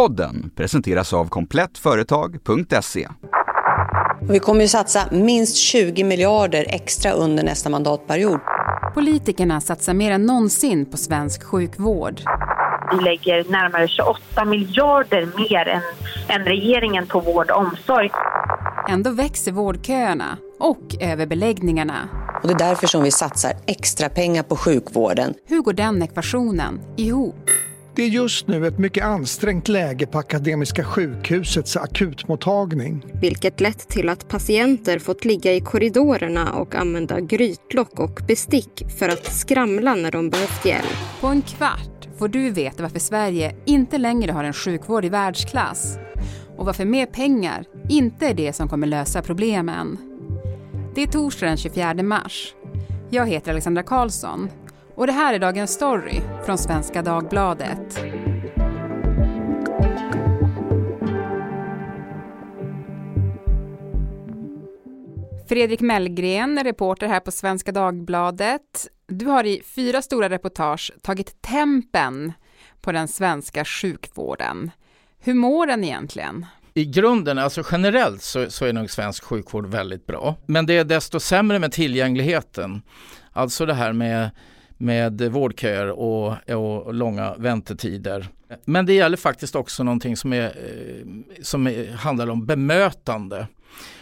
Podden presenteras av komplettföretag.se. Vi kommer ju satsa minst 20 miljarder extra under nästa mandatperiod. Politikerna satsar mer än någonsin på svensk sjukvård. Vi lägger närmare 28 miljarder mer än, än regeringen på vård och omsorg. Ändå växer vårdköerna och överbeläggningarna. Och det är därför som vi satsar extra pengar på sjukvården. Hur går den ekvationen ihop? Det är just nu ett mycket ansträngt läge på Akademiska sjukhusets akutmottagning. Vilket lett till att patienter fått ligga i korridorerna och använda grytlock och bestick för att skramla när de behövt hjälp. På en kvart får du veta varför Sverige inte längre har en sjukvård i världsklass och varför mer pengar inte är det som kommer lösa problemen. Det är torsdag den 24 mars. Jag heter Alexandra Karlsson och det här är dagens story från Svenska Dagbladet. Fredrik Mellgren, reporter här på Svenska Dagbladet. Du har i fyra stora reportage tagit tempen på den svenska sjukvården. Hur mår den egentligen? I grunden, alltså generellt så, så, är nog svensk sjukvård väldigt bra. Men det är desto sämre med tillgängligheten. Alltså det här med med vårdköer och, och, långa väntetider. Men det gäller faktiskt också någonting som, är, eh, som är, handlar om bemötande.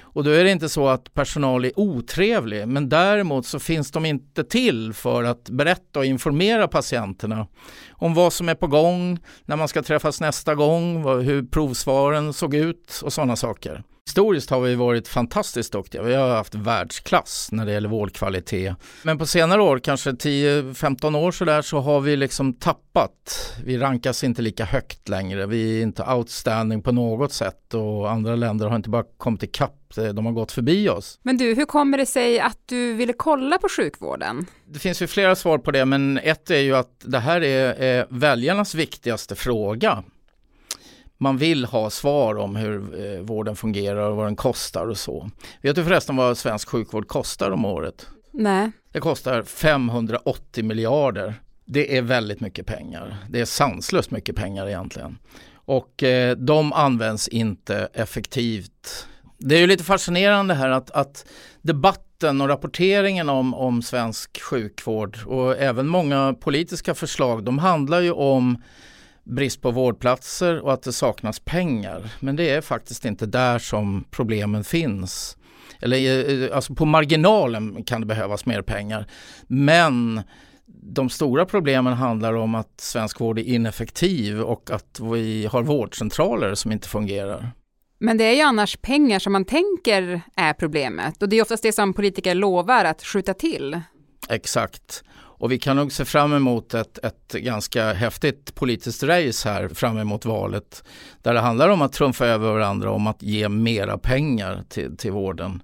Och då är det inte så att personal är otrevlig, men däremot så finns de inte till för att berätta och informera patienterna om vad som är på gång, när man ska träffas nästa gång, hur provsvaren såg ut och sådana saker. Historiskt har vi varit fantastiskt duktiga. Vi har haft världsklass när det gäller vårdkvalitet. Men på senare år, kanske 10-15 år sådär, så har vi liksom tappat. Vi rankas inte lika högt längre. Vi är inte outstanding på något sätt och andra länder har inte bara kommit ikapp, de har gått förbi oss. Men du, hur kommer det sig att du ville kolla på sjukvården? Det finns ju flera svar på det, men ett är ju att det här är, är väljarnas viktigaste fråga man vill ha svar om hur eh, vården fungerar och vad den kostar och så. Vet du förresten vad svensk sjukvård kostar om året? Nej. Det kostar 580 miljarder. Det är väldigt mycket pengar. Det är sanslöst mycket pengar egentligen. Och eh, de används inte effektivt. Det är ju lite fascinerande här att, att debatten och rapporteringen om, om svensk sjukvård och även många politiska förslag, de handlar ju om brist på vårdplatser och att det saknas pengar. Men det är faktiskt inte där som problemen finns. Eller eh, alltså på marginalen kan det behövas mer pengar. Men de stora problemen handlar om att svensk vård är ineffektiv och att vi har vårdcentraler som inte fungerar. Men det är ju annars pengar som man tänker är problemet och det är oftast det som politiker lovar att skjuta till. Exakt. Och vi kan nog se fram emot ett, ett ganska häftigt politiskt race här fram emot valet. Där det handlar om att trumfa över varandra om att ge mera pengar till, till vården.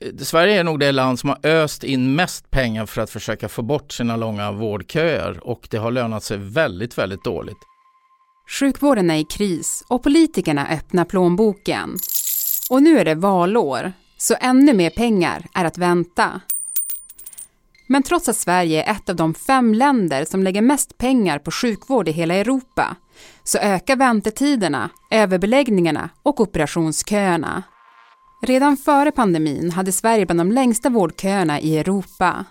Eh, Sverige är nog det land som har öst in mest pengar för att försöka få bort sina långa vårdköer och det har lönat sig väldigt, väldigt dåligt. Sjukvården är i kris och politikerna öppnar plånboken. Och nu är det valår, så ännu mer pengar är att vänta. Men trots att Sverige är ett av de fem länder som lägger mest pengar på sjukvård i hela Europa så ökar väntetiderna, överbeläggningarna och operationsköerna. Redan före pandemin hade Sverige bland de längsta vårdköerna i Europa.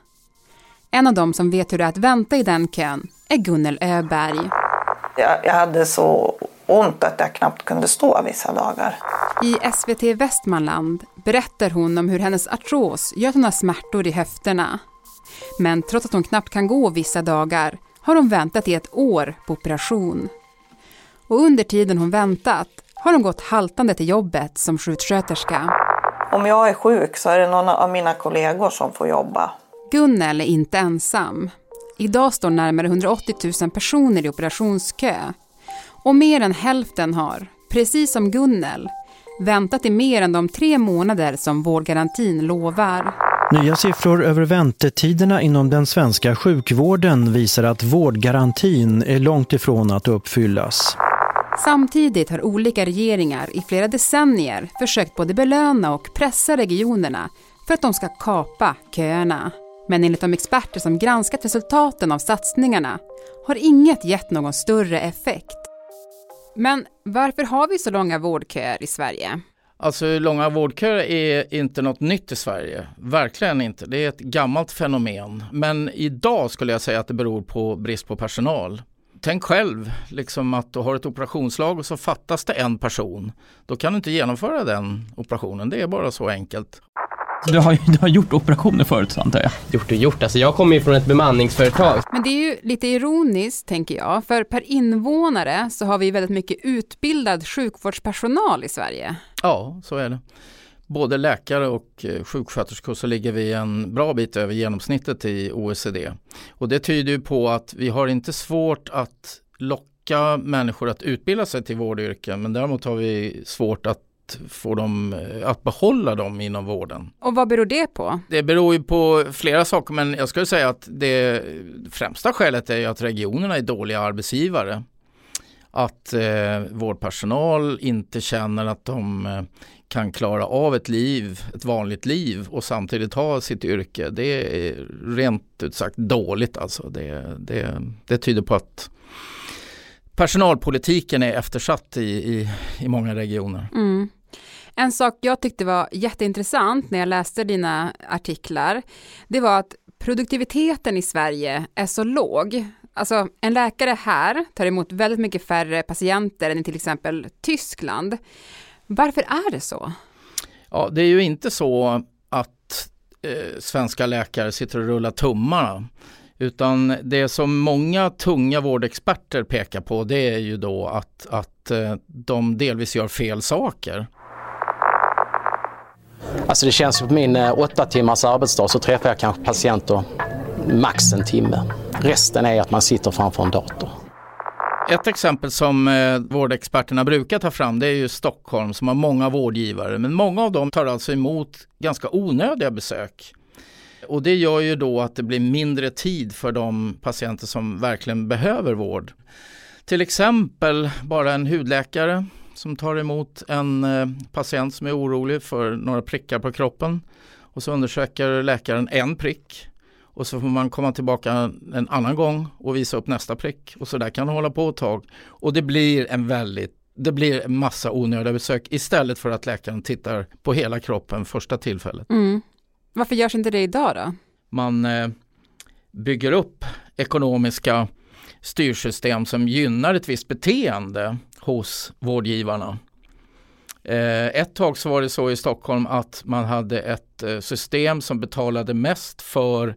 En av dem som vet hur det är att vänta i den kön är Gunnel Öberg. Jag, jag hade så ont att jag knappt kunde stå vissa dagar. I SVT Västmanland berättar hon om hur hennes artros gör att hon har smärtor i höfterna. Men trots att hon knappt kan gå vissa dagar har hon väntat i ett år på operation. Och under tiden hon väntat har hon gått haltande till jobbet som sjuksköterska. Om jag är sjuk så är det någon av mina kollegor som får jobba. Gunnel är inte ensam. Idag står närmare 180 000 personer i operationskö. Och mer än hälften har, precis som Gunnel, väntat i mer än de tre månader som vårdgarantin lovar. Nya siffror över väntetiderna inom den svenska sjukvården visar att vårdgarantin är långt ifrån att uppfyllas. Samtidigt har olika regeringar i flera decennier försökt både belöna och pressa regionerna för att de ska kapa köerna. Men enligt de experter som granskat resultaten av satsningarna har inget gett någon större effekt. Men varför har vi så långa vårdköer i Sverige? Alltså långa vårdköer är inte något nytt i Sverige. Verkligen inte. Det är ett gammalt fenomen. Men idag skulle jag säga att det beror på brist på personal. Tänk själv liksom att du har ett operationslag och så fattas det en person. Då kan du inte genomföra den operationen. Det är bara så enkelt. Du har, du har gjort operationer förut antar jag? Gjort och gjort, alltså jag kommer ju från ett bemanningsföretag. Men det är ju lite ironiskt tänker jag, för per invånare så har vi väldigt mycket utbildad sjukvårdspersonal i Sverige. Ja, så är det. Både läkare och eh, sjuksköterskor så ligger vi en bra bit över genomsnittet i OECD. Och det tyder ju på att vi har inte svårt att locka människor att utbilda sig till vårdyrken men däremot har vi svårt att få dem eh, att behålla dem inom vården. Och vad beror det på? Det beror ju på flera saker men jag skulle säga att det främsta skälet är ju att regionerna är dåliga arbetsgivare. Att eh, vårdpersonal inte känner att de eh, kan klara av ett liv, ett vanligt liv och samtidigt ha sitt yrke. Det är rent ut sagt dåligt alltså. Det, det, det tyder på att personalpolitiken är eftersatt i, i, i många regioner. Mm. En sak jag tyckte var jätteintressant när jag läste dina artiklar, det var att produktiviteten i Sverige är så låg. Alltså en läkare här tar emot väldigt mycket färre patienter än i till exempel Tyskland. Varför är det så? Ja, det är ju inte så att eh, svenska läkare sitter och rullar tummarna. Utan det som många tunga vårdexperter pekar på det är ju då att, att eh, de delvis gör fel saker. Alltså det känns på min eh, åtta timmars arbetsdag så träffar jag kanske patienter max en timme. Resten är att man sitter framför en dator. Ett exempel som eh, vårdexperterna brukar ta fram det är ju Stockholm som har många vårdgivare men många av dem tar alltså emot ganska onödiga besök. Och det gör ju då att det blir mindre tid för de patienter som verkligen behöver vård. Till exempel bara en hudläkare som tar emot en eh, patient som är orolig för några prickar på kroppen. Och så undersöker läkaren en prick och så får man komma tillbaka en annan gång och visa upp nästa prick. Och så där kan det hålla på ett tag. Och det blir en väldigt det blir en massa onödiga besök istället för att läkaren tittar på hela kroppen första tillfället. Mm. Varför görs inte det idag då? Man eh, bygger upp ekonomiska styrsystem som gynnar ett visst beteende hos vårdgivarna. Eh, ett tag så var det så i Stockholm att man hade ett eh, system som betalade mest för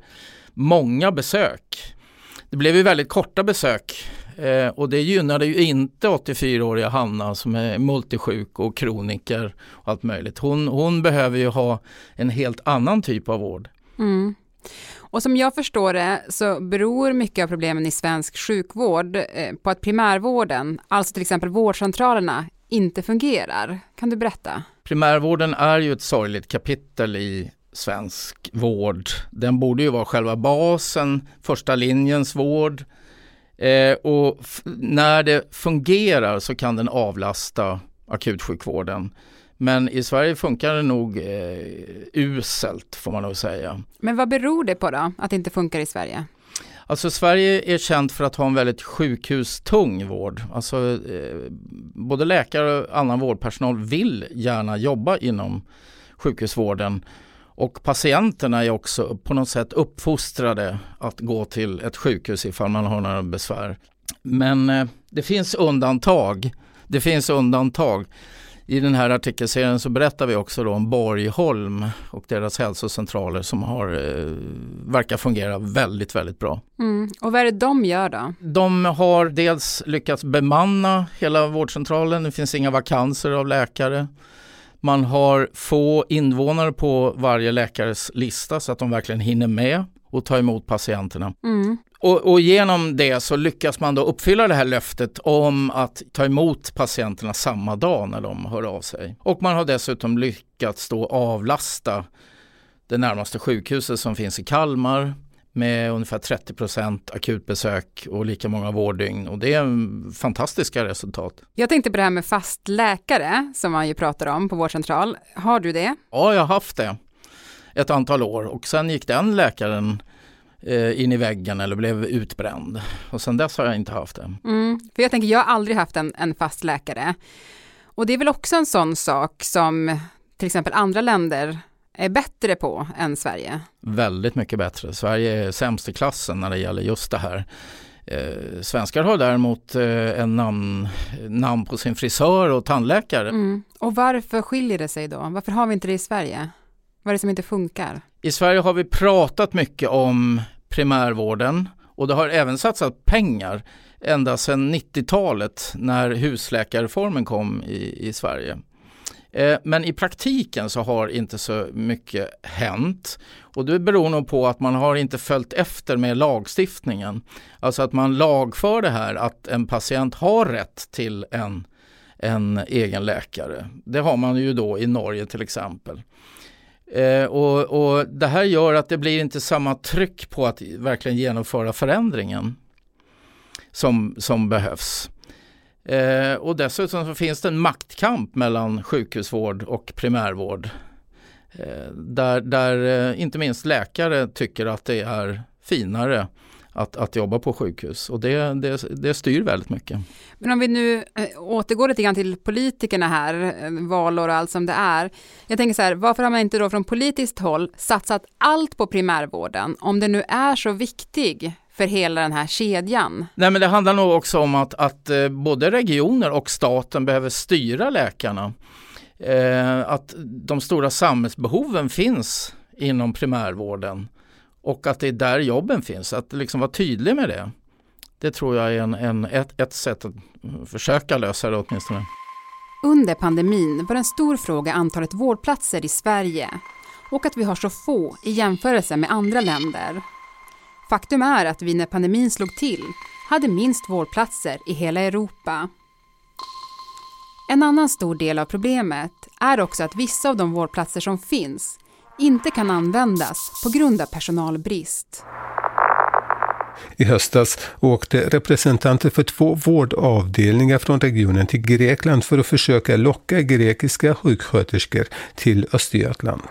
många besök. Det blev ju väldigt korta besök eh, och det gynnade ju inte 84-åriga Hanna som är multisjuk och kroniker och allt möjligt. Hon, hon behöver ju ha en helt annan typ av vård. Mm. Och som jag förstår det så beror mycket av problemen i svensk sjukvård eh, på att primärvården, alltså till exempel vårdcentralerna, inte fungerar. Kan du berätta? Primärvården är ju ett sorgligt kapitel i svensk vård. Den borde ju vara själva basen, första linjens vård. Eh, och när det fungerar så kan den avlasta akutsjukvården. Men i Sverige funkar det nog eh, uselt får man nog säga. Men vad beror det på då, att det inte funkar i Sverige? Alltså Sverige är känt för att ha en väldigt sjukhustung vård. Alltså eh, både läkare och annan vårdpersonal vill gärna jobba inom sjukhusvården. Och patienterna är också på något sätt uppfostrade att gå till ett sjukhus ifall man har några besvär. Men eh, det finns undantag. Det finns undantag. I den här artikelserien så berättar vi också om Borgholm och deras hälsocentraler som har, eh, verkar fungera väldigt, väldigt bra. Mm. Och vad är det de gör då? De har dels lyckats bemanna hela vårdcentralen, det finns inga vakanser av läkare. Man har få invånare på varje läkares lista så att de verkligen hinner med och ta emot patienterna. Mm. Och, och, genom det så lyckas man då uppfylla det här löftet om att ta emot patienterna samma dag när de hör av sig. Och man har dessutom lyckats då avlasta det närmaste sjukhuset som finns i Kalmar med ungefär 30% akutbesök och lika många vårddygn och det är fantastiska resultat. Jag tänkte på det här med fast läkare som man ju pratar om på vårdcentral. Har du det? Ja, jag har haft det ett antal år och sen gick den läkaren eh, in i väggen eller blev utbränd. Och sen dess har jag inte haft det. Mm, för jag tänker, jag har aldrig haft en, en fast läkare. Och det är väl också en sån sak som till exempel andra länder är bättre på än Sverige? Väldigt mycket bättre. Sverige är sämst i klassen när det gäller just det här. Eh, svenskar har däremot eh, en namn, namn på sin frisör och tandläkare. Mm. Och varför skiljer det sig då? Varför har vi inte det i Sverige? Vad är det som inte funkar? I Sverige har vi pratat mycket om primärvården och det har även satsat pengar ända sedan 90-talet när husläkarreformen kom i, i Sverige. Eh, men i praktiken så har inte så mycket hänt. Och det beror nog på att man har inte följt efter med lagstiftningen. Alltså att man lagför det här att en patient har rätt till en, en egen läkare. Det har man ju då i Norge till exempel. Eh, och, och Det här gör att det blir inte samma tryck på att verkligen genomföra förändringen som, som behövs. Eh, och dessutom så finns det en maktkamp mellan sjukhusvård och primärvård. Eh, där där eh, inte minst läkare tycker att det är finare att, att jobba på sjukhus och det, det, det styr väldigt mycket. Men om vi nu eh, återgår lite grann till politikerna här, eh, valår och allt som det är. Jag tänker så här, varför har man inte då från politiskt håll satsat allt på primärvården om det nu är så viktig för hela den här kedjan? Nej men det handlar nog också om att, att eh, både regioner och staten behöver styra läkarna. Eh, att de stora samhällsbehoven finns inom primärvården och att det är där jobben finns. Att liksom vara tydlig med det. Det tror jag är en, en, ett, ett sätt att försöka lösa det åtminstone. Under pandemin var en stor fråga antalet vårdplatser i Sverige och att vi har så få i jämförelse med andra länder. Faktum är att vi när pandemin slog till hade minst vårdplatser i hela Europa. En annan stor del av problemet är också att vissa av de vårdplatser som finns inte kan användas på grund av personalbrist. I höstas åkte representanter för två vårdavdelningar från regionen till Grekland för att försöka locka grekiska sjuksköterskor till Östergötland.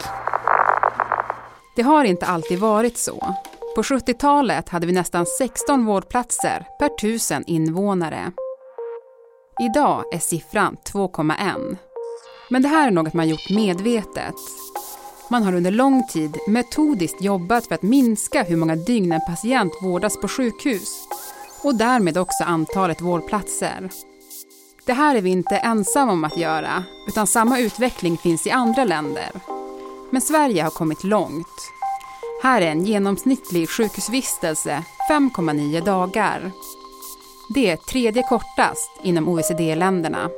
Det har inte alltid varit så. På 70-talet hade vi nästan 16 vårdplatser per tusen invånare. Idag är siffran 2,1. Men det här är något man gjort medvetet. Man har under lång tid metodiskt jobbat för att minska hur många dygn en patient vårdas på sjukhus och därmed också antalet vårdplatser. Det här är vi inte ensamma om att göra, utan samma utveckling finns i andra länder. Men Sverige har kommit långt. Här är en genomsnittlig sjukhusvistelse 5,9 dagar. Det är tredje kortast inom OECD-länderna.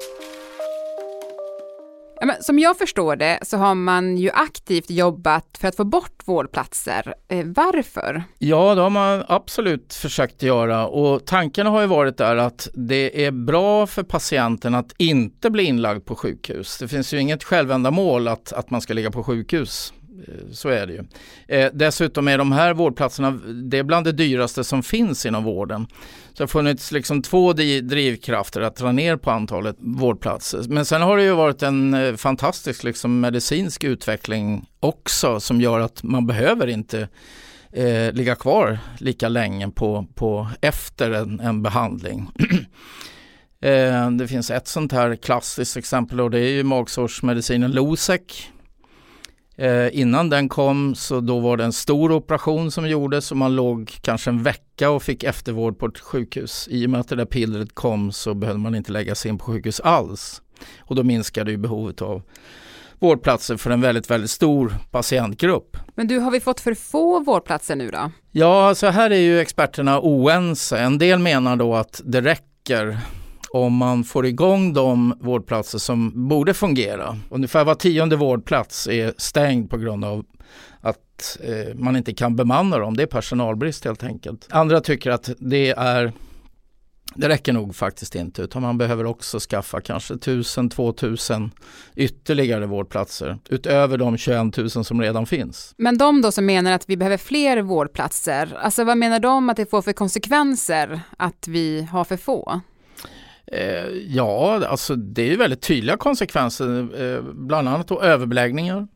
Som jag förstår det så har man ju aktivt jobbat för att få bort vårdplatser. Eh, varför? Ja, det har man absolut försökt göra och tanken har ju varit där att det är bra för patienten att inte bli inlagd på sjukhus. Det finns ju inget självändamål att, att man ska ligga på sjukhus Eh, så är det ju. Eh, dessutom är de här vårdplatserna det är bland det dyraste som finns inom vården. Så det har funnits liksom två drivkrafter att dra ner på antalet vårdplatser. Men sen har det ju varit en eh, fantastisk liksom, medicinsk utveckling också som gör att man behöver inte eh, ligga kvar lika länge på, på efter en, en behandling. eh, det finns ett sånt här klassiskt exempel och det är ju magsårsmedicinen Losec Eh, innan den kom så då var det en stor operation som gjordes och man låg kanske en vecka och fick eftervård på ett sjukhus. I och med att det där pillret kom så behövde man inte lägga sig in på sjukhus alls. Och då minskade ju behovet av vårdplatser för en väldigt, väldigt stor patientgrupp. Men du, har vi fått för få vårdplatser nu då? Ja, alltså här är ju experterna oense. En del menar då att det räcker om man får igång de vårdplatser som borde fungera. Ungefär var tionde vårdplats är stängd på grund av att eh, man inte kan bemanna dem. Det är personalbrist helt enkelt. Andra tycker att det är det räcker nog faktiskt inte utan man behöver också skaffa kanske 1000-2000 ytterligare vårdplatser utöver de 21 000 som redan finns. Men de då som menar att vi behöver fler vårdplatser, alltså vad menar de att det får för konsekvenser att vi har för få? Eh, ja, alltså det är väldigt tydliga konsekvenser, eh, bland annat då överbeläggningar.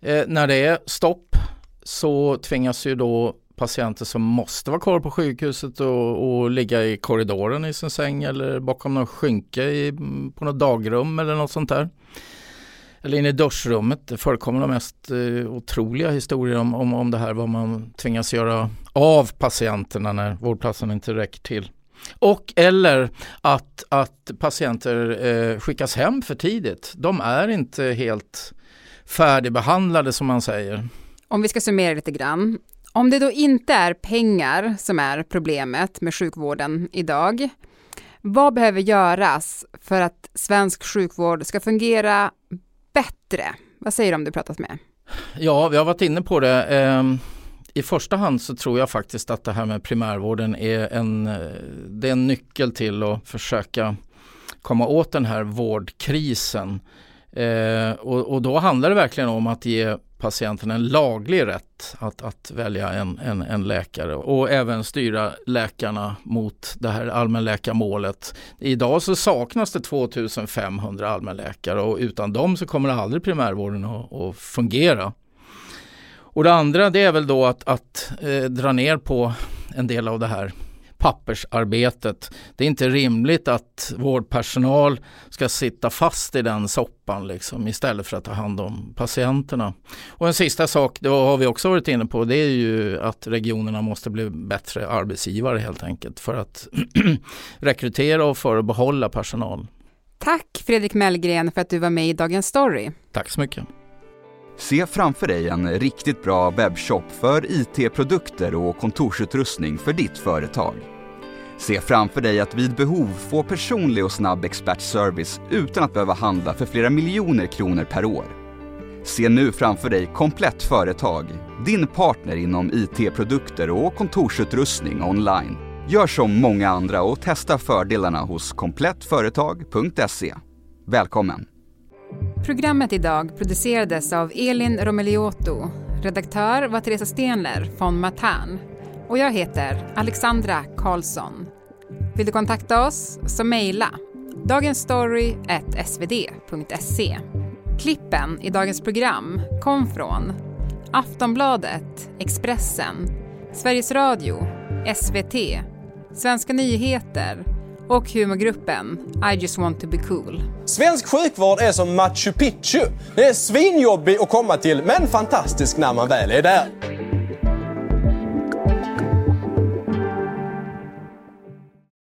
Eh, när det är stopp så tvingas ju då patienter som måste vara kvar på sjukhuset och, och ligga i korridoren i sin säng eller bakom någon skynke i, på något dagrum eller något sånt där. Eller inne i duschrummet. Det förekommer de mest eh, otroliga historier om, om, om det här vad man tvingas göra av patienterna när vårdplatsen inte räcker till. Och eller att, att patienter eh, skickas hem för tidigt. De är inte helt färdigbehandlade som man säger. Om vi ska summera lite grann. Om det då inte är pengar som är problemet med sjukvården idag, vad behöver göras för att svensk sjukvård ska fungera bättre? Vad säger du om du pratat med? Ja, vi har varit inne på det. I första hand så tror jag faktiskt att det här med primärvården är en, eh, det är en nyckel till att försöka komma åt den här vårdkrisen. Eh, och, och, då handlar det verkligen om att ge patienten en laglig rätt att, att välja en, en, en, läkare och även styra läkarna mot det här allmänläkarmålet. Idag så saknas det 2500 allmänläkare och utan dem så kommer aldrig primärvården att, att fungera. Och det andra det är väl då att, att eh, dra ner på en del av det här pappersarbetet. Det är inte rimligt att vårdpersonal ska sitta fast i den soppan liksom, istället för att ta hand om patienterna. Och en sista sak, det har vi också varit inne på, det är ju att regionerna måste bli bättre arbetsgivare helt enkelt för att rekrytera och för att behålla personal. Tack Fredrik Mellgren för att du var med i Dagens Story. Tack så mycket. Se framför dig en riktigt bra webbshop för IT-produkter och kontorsutrustning för ditt företag. Se framför dig att vid behov få personlig och snabb expertservice utan att behöva handla för flera miljoner kronor per år. Se nu framför dig Komplett Företag, din partner inom IT-produkter och kontorsutrustning online. Gör som många andra och testa fördelarna hos komplettföretag.se. Välkommen! Programmet idag producerades av Elin Romeliotto. Redaktör var Teresa Stenler von Matern. Och jag heter Alexandra Karlsson. Vill du kontakta oss så mejla dagensstory.svd.se. Klippen i dagens program kom från Aftonbladet, Expressen, Sveriges Radio, SVT, Svenska nyheter och humorgruppen I just want to be cool. Svensk sjukvård är som Machu Picchu. Det är svinjobbig att komma till, men fantastisk när man väl är där.